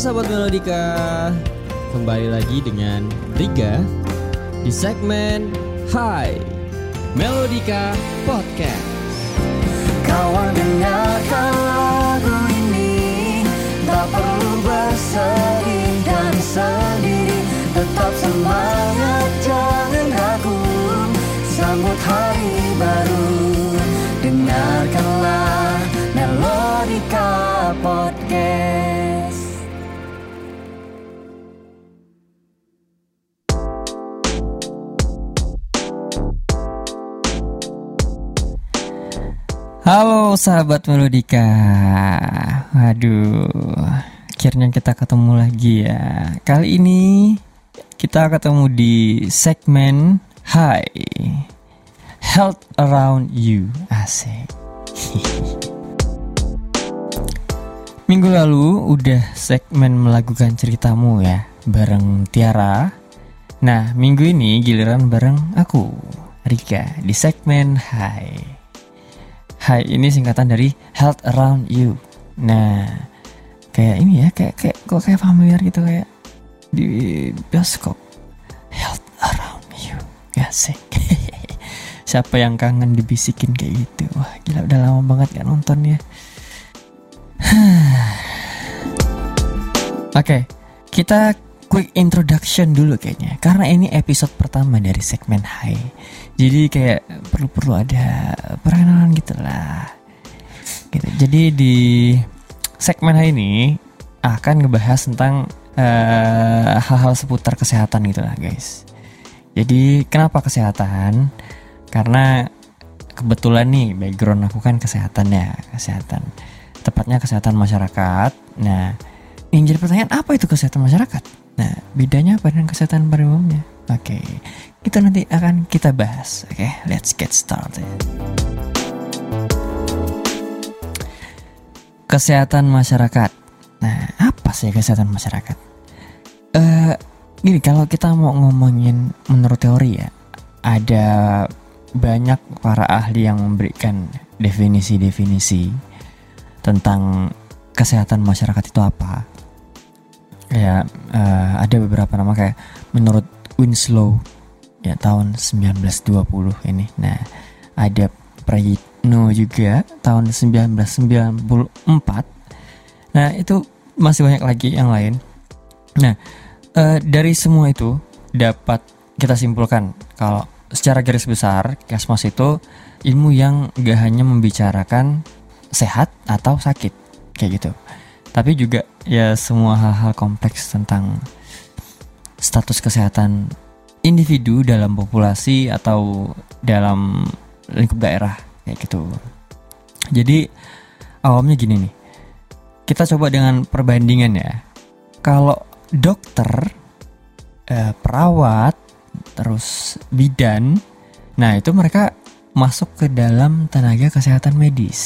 sahabat Melodika, kembali lagi dengan Riga di segmen Hai Melodika Podcast. Kawan dengarkan lagu ini Tak perlu bersedih dan sendiri. Tetap semangat jangan ragu. Sambut hari baru. Dengarkanlah Melodika Podcast Halo sahabat Melodika. Waduh Akhirnya kita ketemu lagi ya. Kali ini Kita ketemu di segmen Hi Health Around You. Asik. Minggu lalu udah segmen melakukan ceritamu ya Bareng Tiara. Nah minggu ini giliran bareng aku Rika di segmen Hai Hai ini singkatan dari Health Around You. Nah, kayak ini ya, kayak kayak kok kayak familiar gitu kayak di bioskop. Health Around You. Asik. Siapa yang kangen dibisikin kayak gitu? Wah, gila udah lama banget gak nonton ya. Oke, kita quick introduction dulu kayaknya karena ini episode pertama dari segmen Hai. Jadi kayak perlu-perlu ada perkenalan gitu lah. Gitu. Jadi di segmen Hai ini akan ngebahas tentang eh, hal-hal seputar kesehatan gitu lah guys. Jadi kenapa kesehatan? Karena kebetulan nih background aku kan kesehatan ya, kesehatan. Tepatnya kesehatan masyarakat. Nah, yang jadi pertanyaan apa itu kesehatan masyarakat? Nah, bedanya apa dengan kesehatan pada umumnya? Oke, itu nanti akan kita bahas. Oke, let's get started. Kesehatan masyarakat. Nah, apa sih kesehatan masyarakat? Eh, gini kalau kita mau ngomongin menurut teori ya, ada banyak para ahli yang memberikan definisi-definisi tentang kesehatan masyarakat itu apa. Ya, eh, ada beberapa nama kayak menurut Winslow ya tahun 1920 ini. Nah, ada Prayitno juga tahun 1994. Nah, itu masih banyak lagi yang lain. Nah, eh, dari semua itu dapat kita simpulkan kalau secara garis besar Kesmas itu ilmu yang gak hanya membicarakan sehat atau sakit kayak gitu. Tapi juga ya semua hal-hal kompleks tentang status kesehatan individu dalam populasi atau dalam lingkup daerah kayak gitu. Jadi awamnya gini nih. Kita coba dengan perbandingan ya. Kalau dokter, eh, perawat, terus bidan, nah itu mereka masuk ke dalam tenaga kesehatan medis.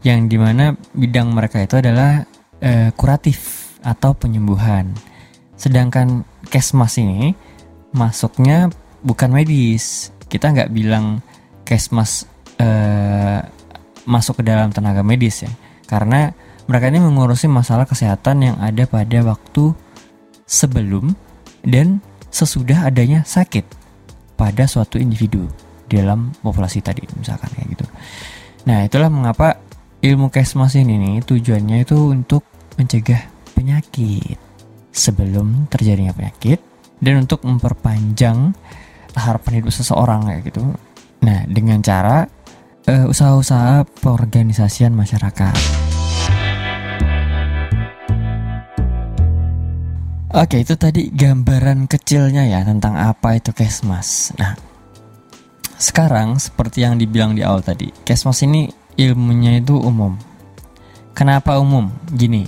Yang di mana bidang mereka itu adalah eh, kuratif atau penyembuhan. Sedangkan kesmas ini masuknya bukan medis. Kita nggak bilang kesmas eh, masuk ke dalam tenaga medis ya, karena mereka ini mengurusi masalah kesehatan yang ada pada waktu sebelum dan sesudah adanya sakit pada suatu individu dalam populasi tadi misalkan kayak gitu. Nah itulah mengapa ilmu kesmas ini nih tujuannya itu untuk mencegah penyakit sebelum terjadinya penyakit dan untuk memperpanjang harapan hidup seseorang kayak gitu. Nah, dengan cara eh, usaha-usaha perorganisasian masyarakat. Oke, itu tadi gambaran kecilnya ya tentang apa itu Kesmas. Nah, sekarang seperti yang dibilang di awal tadi, Kesmas ini ilmunya itu umum. Kenapa umum? Gini,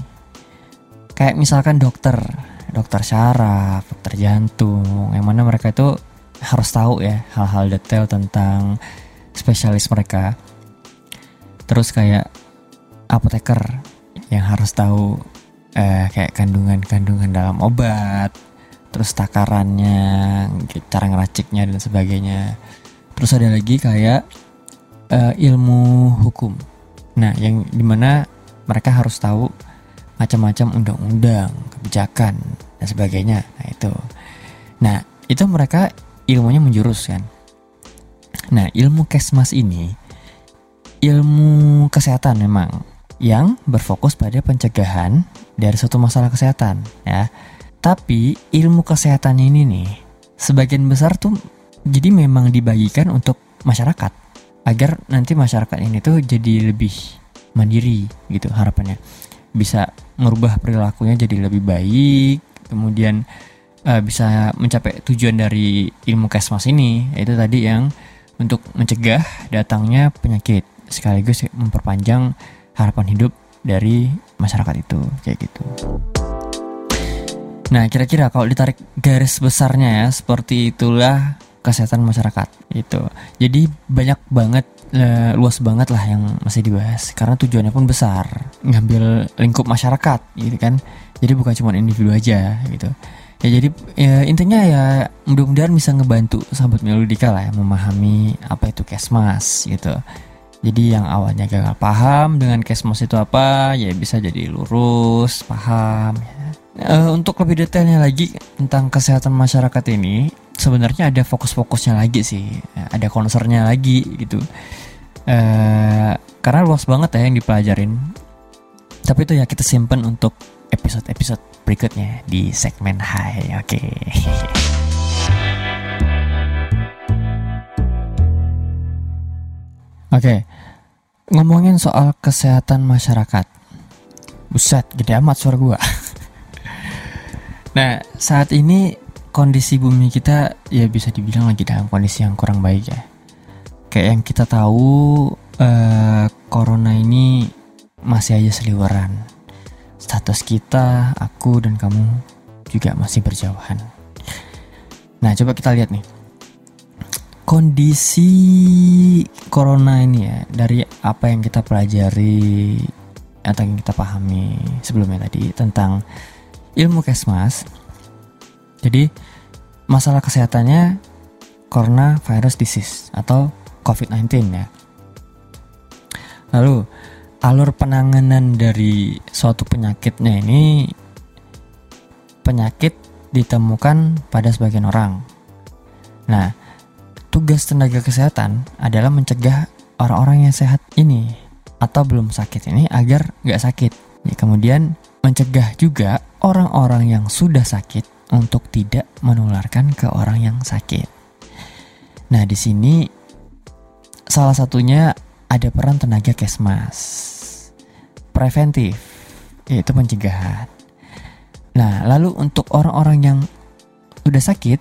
kayak misalkan dokter, dokter syaraf, dokter jantung, yang mana mereka itu harus tahu ya hal-hal detail tentang spesialis mereka. Terus kayak apoteker yang harus tahu eh, kayak kandungan-kandungan dalam obat, terus takarannya, cara ngeraciknya dan sebagainya. Terus ada lagi kayak eh, ilmu hukum. Nah, yang di mana mereka harus tahu macam-macam undang-undang, kebijakan dan sebagainya. Nah, itu. Nah, itu mereka ilmunya menjurus kan. Nah, ilmu kesmas ini ilmu kesehatan memang yang berfokus pada pencegahan dari suatu masalah kesehatan ya. Tapi ilmu kesehatan ini nih sebagian besar tuh jadi memang dibagikan untuk masyarakat agar nanti masyarakat ini tuh jadi lebih mandiri gitu harapannya bisa merubah perilakunya jadi lebih baik kemudian uh, bisa mencapai tujuan dari ilmu kesmas ini yaitu tadi yang untuk mencegah datangnya penyakit sekaligus memperpanjang harapan hidup dari masyarakat itu kayak gitu. Nah, kira-kira kalau ditarik garis besarnya ya seperti itulah kesehatan masyarakat itu. Jadi banyak banget uh, luas banget lah yang masih dibahas karena tujuannya pun besar, ngambil lingkup masyarakat gitu kan. Jadi bukan cuma individu aja gitu. Ya jadi ya, intinya ya mudah-mudahan bisa ngebantu sahabat Melodika lah ya memahami apa itu kesmas gitu. Jadi yang awalnya gagal paham dengan kesmos itu apa, ya bisa jadi lurus, paham. Ya. Uh, untuk lebih detailnya lagi tentang kesehatan masyarakat ini, sebenarnya ada fokus-fokusnya lagi sih, ada concernnya lagi gitu. Uh, karena luas banget ya yang dipelajarin. Tapi itu ya kita simpen untuk episode-episode berikutnya di segmen High. Oke. Okay. Oke, ngomongin soal kesehatan masyarakat. Buset, gede amat suara gua. nah, saat ini kondisi bumi kita ya bisa dibilang lagi dalam kondisi yang kurang baik ya. Kayak yang kita tahu, uh, corona ini masih aja seliweran. Status kita, aku dan kamu juga masih berjauhan. Nah, coba kita lihat nih kondisi corona ini ya dari apa yang kita pelajari atau yang kita pahami sebelumnya tadi tentang ilmu kesmas. Jadi masalah kesehatannya corona virus disease atau COVID-19 ya. Lalu alur penanganan dari suatu penyakitnya ini penyakit ditemukan pada sebagian orang. Nah, tugas tenaga kesehatan adalah mencegah orang-orang yang sehat ini atau belum sakit ini agar nggak sakit. Ya, kemudian mencegah juga orang-orang yang sudah sakit untuk tidak menularkan ke orang yang sakit. Nah, di sini salah satunya ada peran tenaga kesmas. Preventif, yaitu pencegahan. Nah, lalu untuk orang-orang yang sudah sakit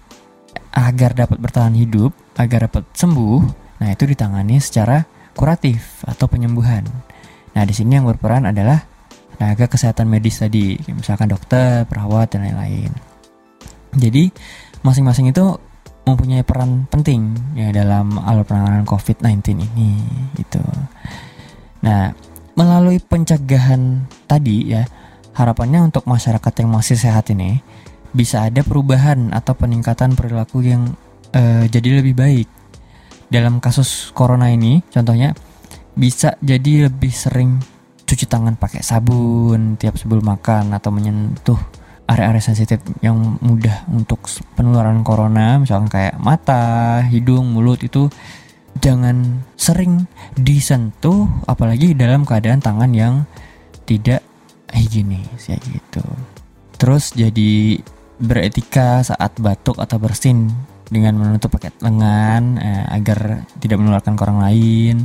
agar dapat bertahan hidup, agar dapat sembuh, nah itu ditangani secara kuratif atau penyembuhan. Nah, di sini yang berperan adalah tenaga kesehatan medis tadi, misalkan dokter, perawat dan lain-lain. Jadi, masing-masing itu mempunyai peran penting ya dalam alur penanganan COVID-19 ini gitu. Nah, melalui pencegahan tadi ya, harapannya untuk masyarakat yang masih sehat ini bisa ada perubahan atau peningkatan perilaku yang uh, jadi lebih baik. Dalam kasus corona ini, contohnya bisa jadi lebih sering cuci tangan pakai sabun tiap sebelum makan atau menyentuh area-area sensitif yang mudah untuk penularan corona, misalkan kayak mata, hidung, mulut itu jangan sering disentuh apalagi dalam keadaan tangan yang tidak higienis ya gitu. Terus jadi beretika saat batuk atau bersin dengan menutup pakai lengan eh, agar tidak menularkan ke orang lain.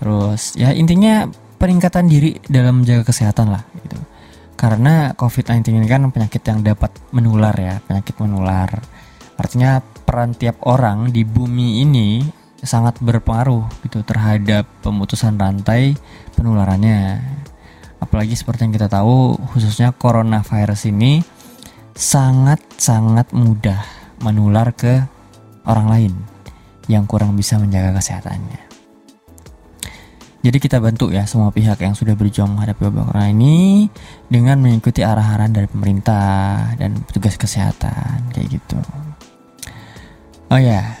Terus ya intinya peningkatan diri dalam menjaga kesehatan lah gitu. Karena COVID-19 ini kan penyakit yang dapat menular ya, penyakit menular. Artinya peran tiap orang di bumi ini sangat berpengaruh gitu terhadap pemutusan rantai penularannya. Apalagi seperti yang kita tahu khususnya coronavirus ini sangat-sangat mudah menular ke orang lain yang kurang bisa menjaga kesehatannya. Jadi kita bantu ya semua pihak yang sudah berjuang menghadapi wabah corona ini dengan mengikuti arahan dari pemerintah dan petugas kesehatan kayak gitu. Oh ya,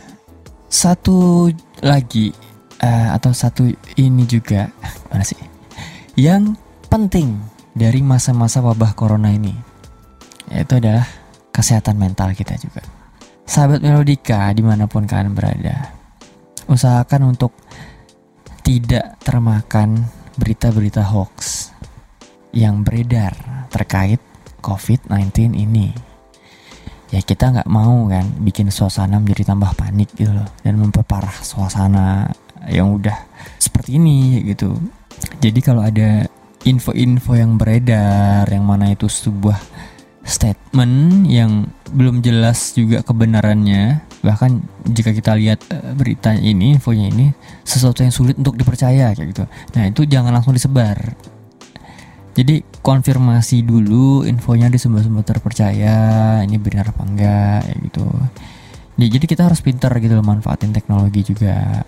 satu lagi uh, atau satu ini juga mana sih? Yang penting dari masa-masa wabah corona ini yaitu adalah kesehatan mental kita juga. Sahabat Melodika di mana pun kalian berada, usahakan untuk tidak termakan berita-berita hoax yang beredar terkait COVID-19 ini. Ya kita nggak mau kan bikin suasana menjadi tambah panik gitu loh dan memperparah suasana yang udah seperti ini gitu. Jadi kalau ada info-info yang beredar yang mana itu sebuah statement yang belum jelas juga kebenarannya bahkan jika kita lihat uh, berita ini infonya ini sesuatu yang sulit untuk dipercaya kayak gitu. Nah itu jangan langsung disebar. Jadi konfirmasi dulu infonya di sumber-sumber terpercaya ini benar apa enggak ya gitu. Ya, jadi kita harus pintar gitu loh manfaatin teknologi juga.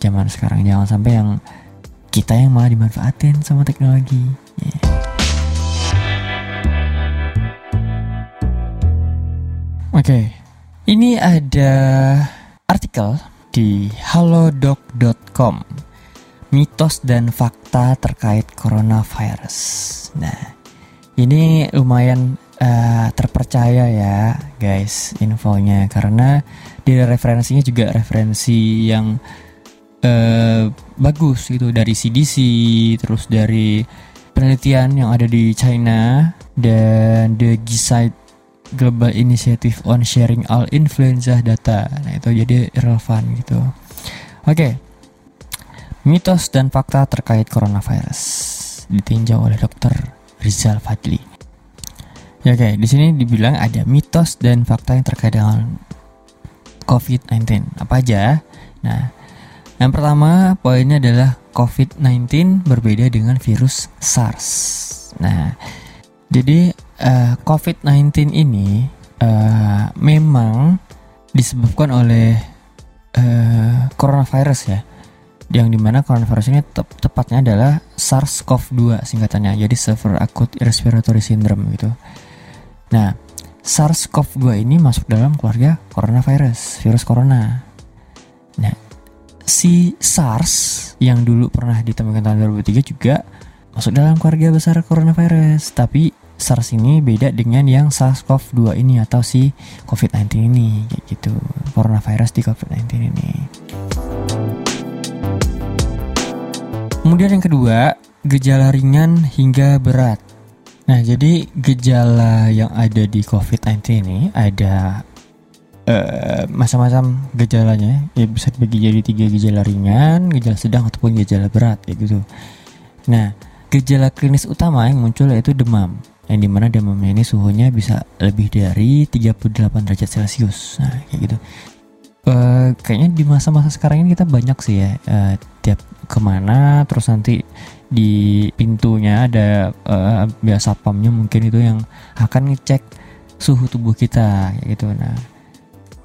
Zaman sekarang jangan sampai yang kita yang malah dimanfaatin sama teknologi. Yeah. Oke, okay. Ini ada artikel di halodoc.com mitos dan fakta terkait coronavirus. Nah, ini lumayan uh, terpercaya ya, guys, infonya. Karena di referensinya juga referensi yang uh, bagus gitu. Dari CDC, terus dari penelitian yang ada di China dan The Gisaid Global Initiative on Sharing All Influenza Data. Nah, itu jadi relevan gitu. Oke. Mitos dan fakta terkait coronavirus ditinjau oleh Dr. Rizal Fadli. Ya, oke, di sini dibilang ada mitos dan fakta yang terkait dengan COVID-19. Apa aja? Nah, yang pertama poinnya adalah COVID-19 berbeda dengan virus SARS. Nah, jadi uh, COVID-19 ini uh, memang disebabkan oleh uh, coronavirus ya. Yang di mana coronavirus ini tep tepatnya adalah SARS-CoV-2 singkatannya. Jadi Severe Acute Respiratory Syndrome gitu. Nah, SARS-CoV-2 ini masuk dalam keluarga coronavirus, virus corona. Nah, si SARS yang dulu pernah ditemukan tahun 2003 juga masuk dalam keluarga besar coronavirus. Tapi SARS ini beda dengan yang SARS-CoV-2 ini atau si COVID-19 ini kayak gitu. Coronavirus di COVID-19 ini. Kemudian yang kedua, gejala ringan hingga berat. Nah, jadi gejala yang ada di COVID-19 ini ada uh, macam-macam gejalanya. Ya bisa dibagi jadi tiga gejala ringan, gejala sedang ataupun gejala berat kayak gitu. Nah, Gejala klinis utama yang muncul yaitu demam, yang di mana demamnya ini suhunya bisa lebih dari 38 derajat celcius. Nah, kayak gitu. Uh, kayaknya di masa-masa sekarang ini kita banyak sih ya uh, tiap ke mana terus nanti di pintunya ada uh, biasa pamnya mungkin itu yang akan ngecek suhu tubuh kita gitu nah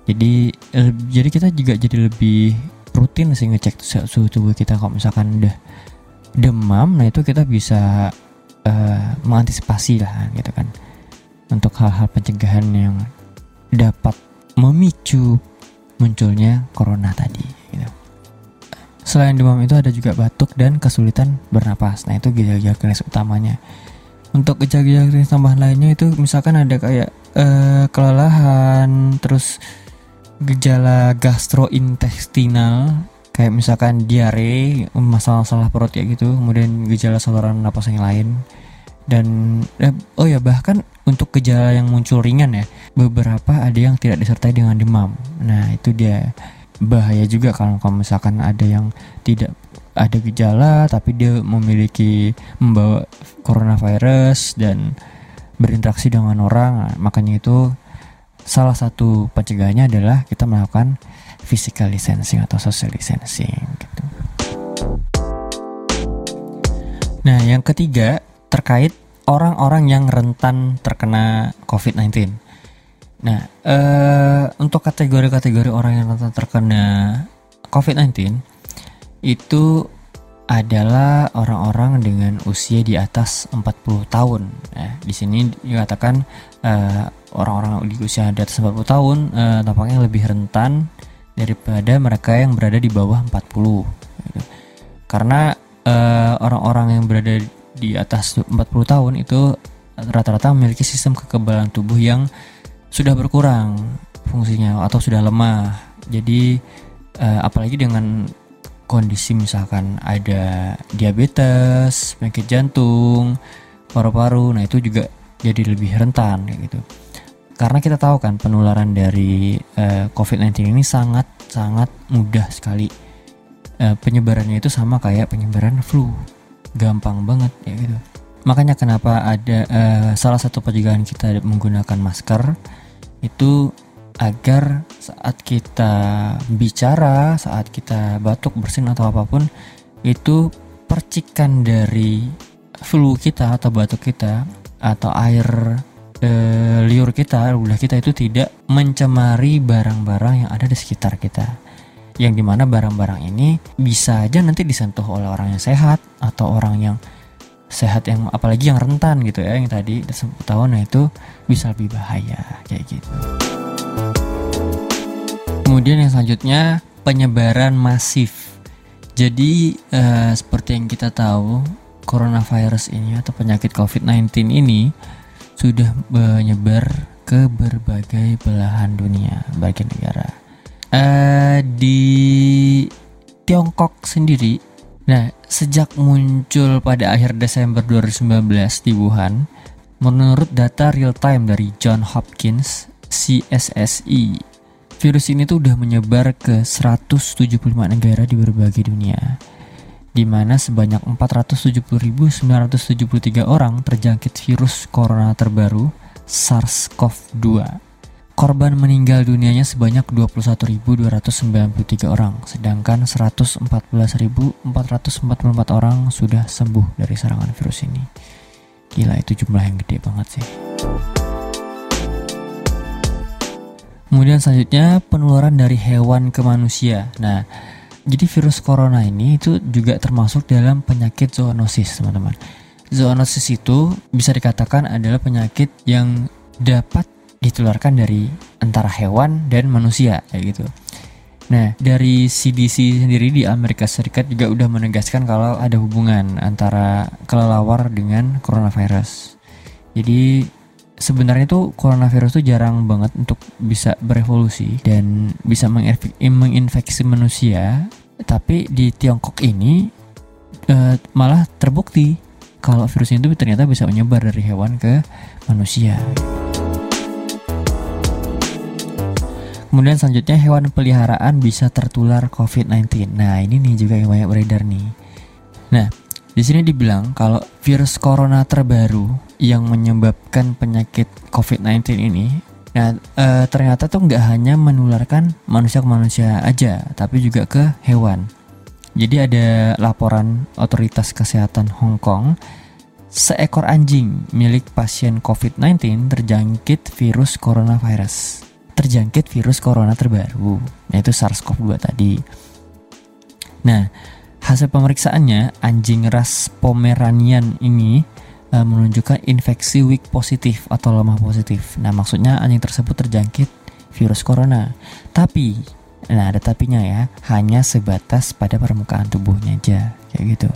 jadi uh, jadi kita juga jadi lebih rutin sih ngecek suhu tubuh kita kalau misalkan udah demam nah itu kita bisa uh, mengantisipasi lah gitu kan untuk hal-hal pencegahan yang dapat memicu munculnya corona tadi gitu. Selain demam itu ada juga batuk dan kesulitan bernapas. Nah itu gejala-gejala klinis utamanya. Untuk gejala-gejala klinis tambahan lainnya itu misalkan ada kayak uh, kelelahan, terus gejala gastrointestinal kayak misalkan diare masalah-masalah perut kayak gitu kemudian gejala saluran napas yang lain. Dan eh, oh ya bahkan untuk gejala yang muncul ringan ya beberapa ada yang tidak disertai dengan demam. Nah itu dia. Bahaya juga kalau kalau misalkan ada yang tidak ada gejala tapi dia memiliki membawa coronavirus dan berinteraksi dengan orang. Nah, makanya itu salah satu pencegahannya adalah kita melakukan physical distancing atau social distancing gitu. Nah, yang ketiga terkait orang-orang yang rentan terkena COVID-19. Nah, eh, untuk kategori-kategori orang yang rentan terkena COVID-19 itu adalah orang-orang dengan usia di atas 40 tahun. Nah, di sini dikatakan uh, orang-orang di usia di atas 40 tahun uh, tampaknya lebih rentan daripada mereka yang berada di bawah 40 gitu. karena eh, orang-orang yang berada di atas 40 tahun itu rata-rata memiliki sistem kekebalan tubuh yang sudah berkurang fungsinya atau sudah lemah. Jadi uh, apalagi dengan kondisi misalkan ada diabetes, penyakit jantung, paru-paru, nah itu juga jadi lebih rentan gitu. Karena kita tahu kan penularan dari uh, COVID-19 ini sangat sangat mudah sekali. Uh, penyebarannya itu sama kayak penyebaran flu, gampang banget ya gitu. Makanya kenapa ada uh, salah satu pencegahan kita menggunakan masker itu agar saat kita bicara, saat kita batuk, bersin atau apa pun itu percikan dari flu kita atau batuk kita atau air liur kita, udah kita itu tidak mencemari barang-barang yang ada di sekitar kita. Yang di mana barang-barang ini bisa aja nanti disentuh oleh orang yang sehat atau orang yang sehat yang apalagi yang rentan gitu ya yang tadi tahun nah itu bisa lebih bahaya kayak gitu. Kemudian yang selanjutnya penyebaran masif. Jadi uh, seperti yang kita tahu coronavirus ini atau penyakit COVID-19 ini sudah menyebar ke berbagai belahan dunia, bagian negara. Uh, di Tiongkok sendiri Nah, sejak muncul pada akhir Desember 2019 di Wuhan, menurut data real time dari John Hopkins CSSI, virus ini tuh udah menyebar ke 175 negara di berbagai dunia. Di mana sebanyak 470.973 orang terjangkit virus corona terbaru SARS-CoV-2 Korban meninggal dunianya sebanyak 21.293 orang, sedangkan 114.444 orang sudah sembuh dari serangan virus ini. Gila itu jumlah yang gede banget sih. Kemudian selanjutnya penularan dari hewan ke manusia. Nah, jadi virus corona ini itu juga termasuk dalam penyakit zoonosis, teman-teman. Zoonosis itu bisa dikatakan adalah penyakit yang dapat ditularkan dari antara hewan dan manusia kayak gitu. Nah, dari CDC sendiri di Amerika Serikat juga udah menegaskan kalau ada hubungan antara kelelawar dengan coronavirus. Jadi sebenarnya itu coronavirus itu jarang banget untuk bisa berevolusi dan bisa menginfeksi manusia, tapi di Tiongkok ini uh, malah terbukti kalau virus itu ternyata bisa menyebar dari hewan ke manusia. Kemudian selanjutnya hewan peliharaan bisa tertular COVID-19. Nah, ini nih juga yang banyak beredar nih. Nah, di sini dibilang kalau virus corona terbaru yang menyebabkan penyakit COVID-19 ini Nah, e, ternyata tuh nggak hanya menularkan manusia ke manusia aja, tapi juga ke hewan. Jadi ada laporan otoritas kesehatan Hong Kong, seekor anjing milik pasien COVID-19 terjangkit virus coronavirus terjangkit virus corona terbaru, yaitu SARS-CoV-2 tadi. Nah, hasil pemeriksaannya anjing ras Pomeranian ini e, menunjukkan infeksi weak positif atau lemah positif. Nah, maksudnya anjing tersebut terjangkit virus corona. Tapi, nah ada tapinya ya, hanya sebatas pada permukaan tubuhnya aja, kayak gitu.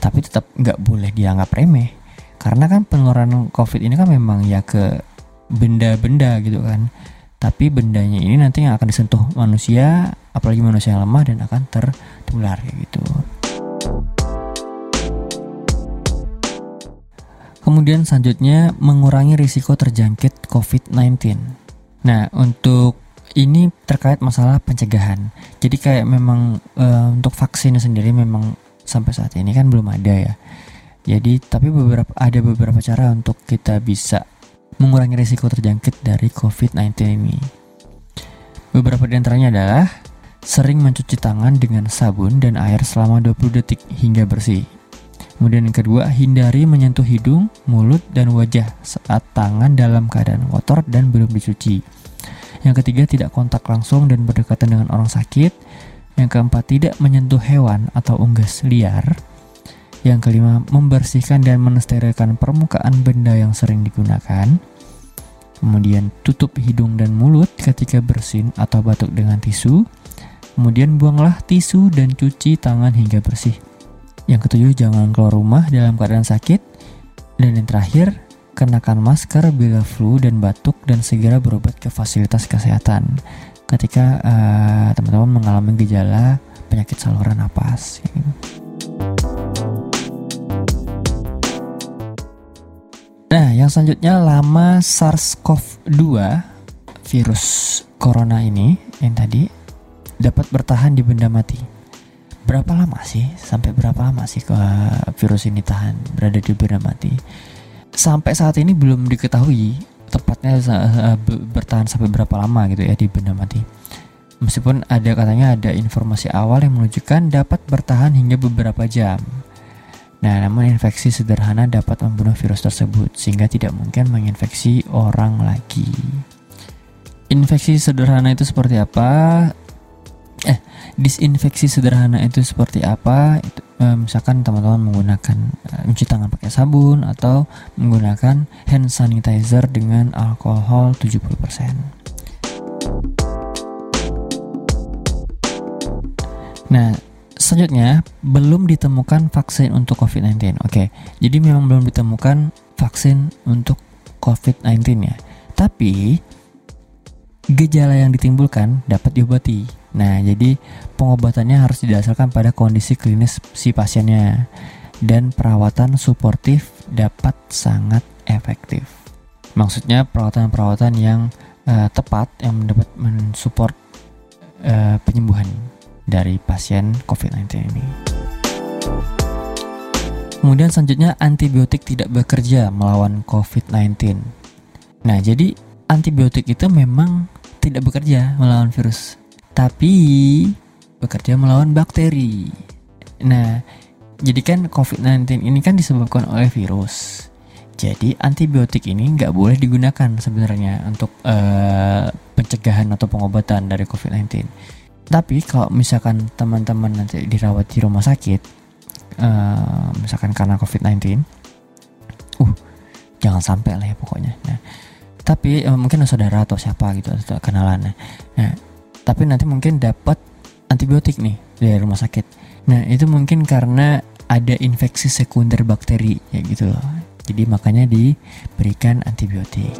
Tapi tetap nggak boleh dianggap remeh, karena kan penularan COVID ini kan memang ya ke benda-benda gitu kan tapi bendanya ini nanti yang akan disentuh manusia apalagi manusia yang lemah dan akan tertular gitu Kemudian selanjutnya mengurangi risiko terjangkit COVID-19. Nah, untuk ini terkait masalah pencegahan. Jadi kayak memang e, untuk vaksin sendiri memang sampai saat ini kan belum ada ya. Jadi tapi beberapa ada beberapa cara untuk kita bisa mengurangi risiko terjangkit dari COVID-19 ini. Beberapa di antaranya adalah sering mencuci tangan dengan sabun dan air selama 20 detik hingga bersih. Kemudian yang kedua, hindari menyentuh hidung, mulut, dan wajah saat tangan dalam keadaan kotor dan belum dicuci. Yang ketiga, tidak kontak langsung dan berdekatan dengan orang sakit. Yang keempat, tidak menyentuh hewan atau unggas liar. Yang kelima, membersihkan dan mensterilkan permukaan benda yang sering digunakan. Kemudian tutup hidung dan mulut ketika bersin atau batuk dengan tisu. Kemudian buanglah tisu dan cuci tangan hingga bersih. Yang ketujuh, jangan keluar rumah dalam keadaan sakit. Dan yang terakhir, kenakan masker bila flu dan batuk dan segera berobat ke fasilitas kesehatan ketika uh, teman-teman mengalami gejala penyakit saluran napas. Gitu. Nah, yang selanjutnya lama SARS-CoV-2 virus corona ini yang tadi dapat bertahan di benda mati. Berapa lama sih? Sampai berapa lama sih ke virus ini tahan berada di benda mati? Sampai saat ini belum diketahui tepatnya uh, bertahan sampai berapa lama gitu ya di benda mati. Meskipun ada katanya ada informasi awal yang menunjukkan dapat bertahan hingga beberapa jam. Nah, namun infeksi sederhana dapat membunuh virus tersebut sehingga tidak mungkin menginfeksi orang lagi. Infeksi sederhana itu seperti apa? Eh, disinfeksi sederhana itu seperti apa? Itu, eh, misalkan teman-teman menggunakan eh, mencuci tangan pakai sabun atau menggunakan hand sanitizer dengan alkohol 70%. Nah, selanjutnya belum ditemukan vaksin untuk COVID-19. Oke, jadi memang belum ditemukan vaksin untuk COVID-19 ya. Tapi gejala yang ditimbulkan dapat diobati. Nah, jadi pengobatannya harus didasarkan pada kondisi klinis si pasiennya dan perawatan suportif dapat sangat efektif. Maksudnya perawatan-perawatan yang uh, tepat yang dapat mensupport uh, penyembuhan dari pasien COVID-19 ini. Kemudian selanjutnya antibiotik tidak bekerja melawan COVID-19. Nah, jadi antibiotik itu memang tidak bekerja melawan virus, tapi bekerja melawan bakteri. Nah, jadi kan COVID-19 ini kan disebabkan oleh virus. Jadi antibiotik ini nggak boleh digunakan sebenarnya untuk uh, pencegahan atau pengobatan dari COVID-19 tapi kalau misalkan teman-teman nanti dirawat di rumah sakit, uh, misalkan karena COVID-19, uh, jangan sampai lah ya pokoknya. Nah, tapi uh, mungkin saudara atau siapa gitu atau kenalan. Nah, tapi nanti mungkin dapat antibiotik nih dari rumah sakit. Nah, itu mungkin karena ada infeksi sekunder bakteri ya gitu loh. Jadi makanya diberikan antibiotik.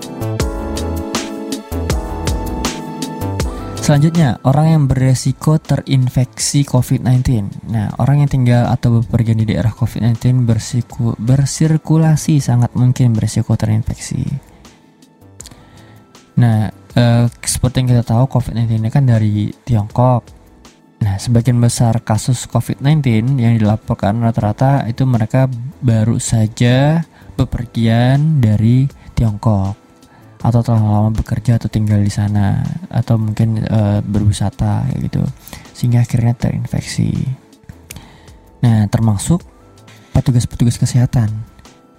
Selanjutnya, orang yang beresiko terinfeksi COVID-19. Nah, orang yang tinggal atau bepergian di daerah COVID-19 bersiku, bersirkulasi sangat mungkin beresiko terinfeksi. Nah, eh, seperti yang kita tahu COVID-19 ini kan dari Tiongkok. Nah, sebagian besar kasus COVID-19 yang dilaporkan rata-rata itu mereka baru saja bepergian dari Tiongkok atau telah lama bekerja atau tinggal di sana atau mungkin uh, berwisata gitu sehingga akhirnya terinfeksi. Nah, termasuk petugas-petugas kesehatan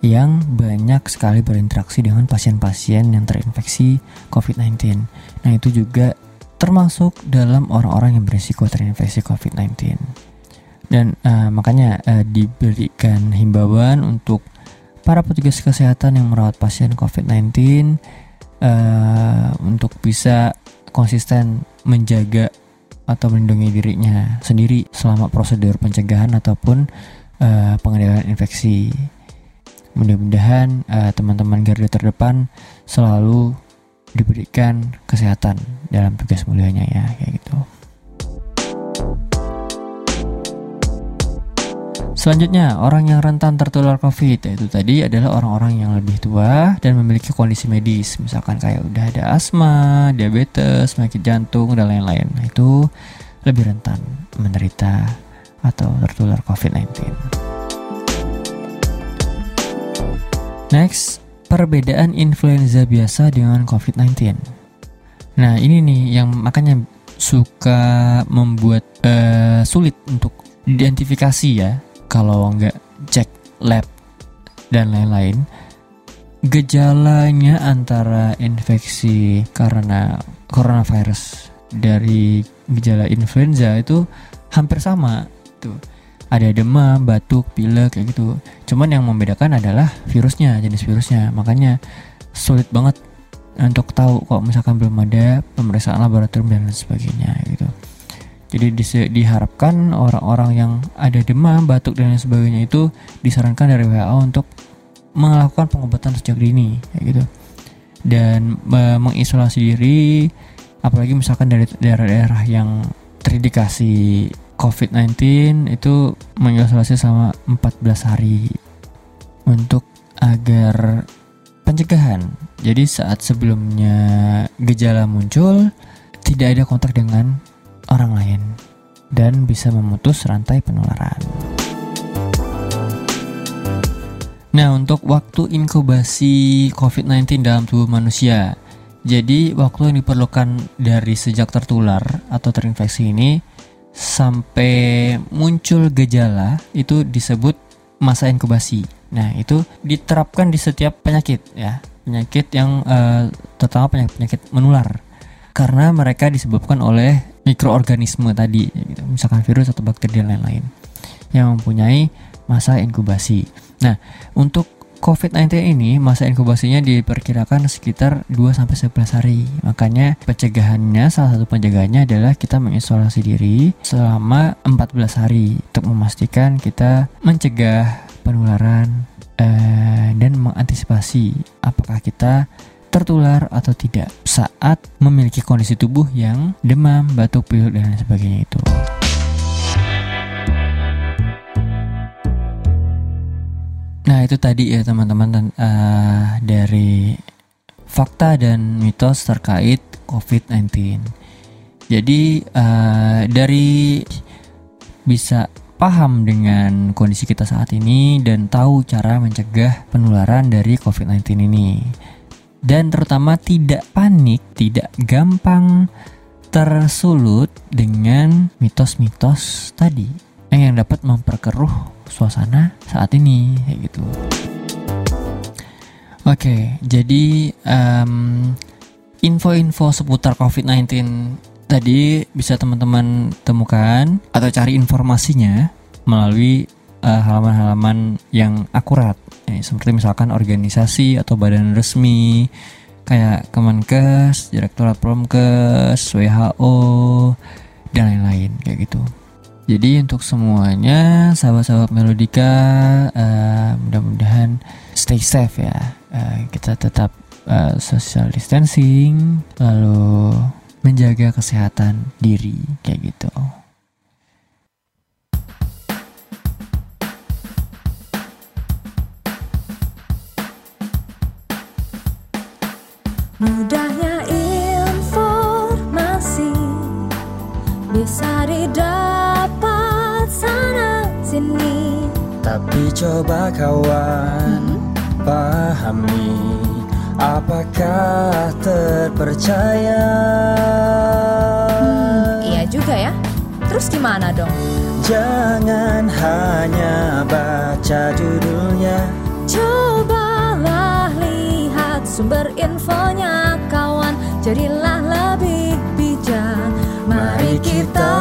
yang banyak sekali berinteraksi dengan pasien-pasien yang terinfeksi COVID-19. Nah, itu juga termasuk dalam orang-orang yang berisiko terinfeksi COVID-19. Dan uh, makanya uh, diberikan himbauan untuk para petugas kesehatan yang merawat pasien COVID-19 uh, untuk bisa konsisten menjaga atau melindungi dirinya sendiri selama prosedur pencegahan ataupun uh, pengendalian infeksi. Mudah-mudahan uh, teman-teman garda terdepan selalu diberikan kesehatan dalam tugas mulianya ya kayak gitu. Selanjutnya, orang yang rentan tertular COVID yaitu tadi adalah orang-orang yang lebih tua dan memiliki kondisi medis, misalkan kayak udah ada asma, diabetes, penyakit jantung dan lain-lain. Nah, itu lebih rentan menderita atau tertular COVID-19. Next, perbedaan influenza biasa dengan COVID-19. Nah, ini nih yang makanya suka membuat uh, sulit untuk identifikasi ya kalau nggak cek lab dan lain-lain gejalanya antara infeksi karena coronavirus dari gejala influenza itu hampir sama tuh ada demam, batuk, pilek kayak gitu. Cuman yang membedakan adalah virusnya, jenis virusnya. Makanya sulit banget untuk tahu kok misalkan belum ada pemeriksaan laboratorium dan lain sebagainya gitu. Jadi diharapkan orang-orang yang ada demam, batuk dan lain sebagainya itu disarankan dari WHO untuk melakukan pengobatan sejak dini kayak gitu. Dan e, mengisolasi diri apalagi misalkan dari daerah-daerah yang terindikasi COVID-19 itu mengisolasi selama 14 hari untuk agar pencegahan. Jadi saat sebelumnya gejala muncul tidak ada kontak dengan orang lain dan bisa memutus rantai penularan. Nah, untuk waktu inkubasi COVID-19 dalam tubuh manusia. Jadi, waktu yang diperlukan dari sejak tertular atau terinfeksi ini sampai muncul gejala itu disebut masa inkubasi. Nah, itu diterapkan di setiap penyakit ya. Penyakit yang eh, terutama penyakit-penyakit menular. Karena mereka disebabkan oleh mikroorganisme tadi ya gitu. Misalkan virus atau bakteri dan lain-lain yang mempunyai masa inkubasi. Nah, untuk COVID-19 ini masa inkubasinya diperkirakan sekitar 2 sampai 11 hari. Makanya pencegahannya salah satu pencegahannya adalah kita mengisolasi diri selama 14 hari untuk memastikan kita mencegah penularan eh, dan mengantisipasi apakah kita tertular atau tidak saat memiliki kondisi tubuh yang demam, batuk, pilek dan lain sebagainya itu. Nah itu tadi ya teman-teman eh, dari fakta dan mitos terkait COVID-19. Jadi eh, dari bisa paham dengan kondisi kita saat ini dan tahu cara mencegah penularan dari COVID-19 ini. Dan terutama tidak panik, tidak gampang tersulut dengan mitos-mitos tadi yang dapat memperkeruh suasana saat ini kayak gitu. Oke, jadi em, info-info seputar COVID-19 tadi bisa teman-teman temukan atau cari informasinya melalui eh, halaman-halaman yang akurat, Ya, seperti misalkan organisasi atau badan resmi kayak Kemenkes, Direktorat Promkes, WHO, dan lain-lain kayak gitu. Jadi untuk semuanya sahabat-sahabat Melodika eh, mudah-mudahan stay safe ya. Eh, kita tetap eh, social distancing lalu menjaga kesehatan diri kayak gitu. Tapi coba kawan pahami apakah terpercaya? Iya juga ya. Terus gimana dong? Jangan hanya baca judulnya. Cobalah lihat sumber infonya kawan. Jadilah lebih bijak. Mari kita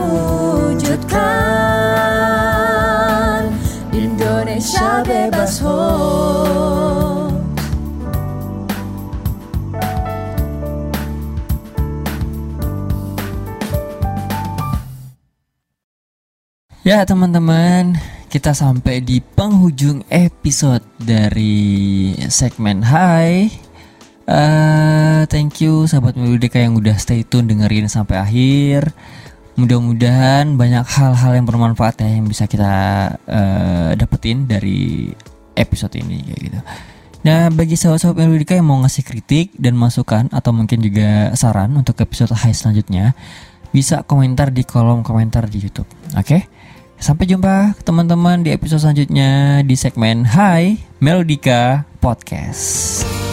wujudkan Indonesia bebas hoax Ya teman-teman, kita sampai di penghujung episode dari segmen Hai. Eh, thank you sahabat Melodika yang udah stay tune dengerin sampai akhir. Mudah-mudahan banyak hal-hal yang bermanfaat ya yang bisa kita eh, dapetin dari episode ini kayak gitu. Nah, bagi sahabat-sahabat Melodika yang mau ngasih kritik dan masukan atau mungkin juga saran untuk episode Hai selanjutnya, bisa komentar di kolom komentar di YouTube. Oke? Sampai jumpa teman-teman di episode selanjutnya di segmen Hai Melodika Podcast.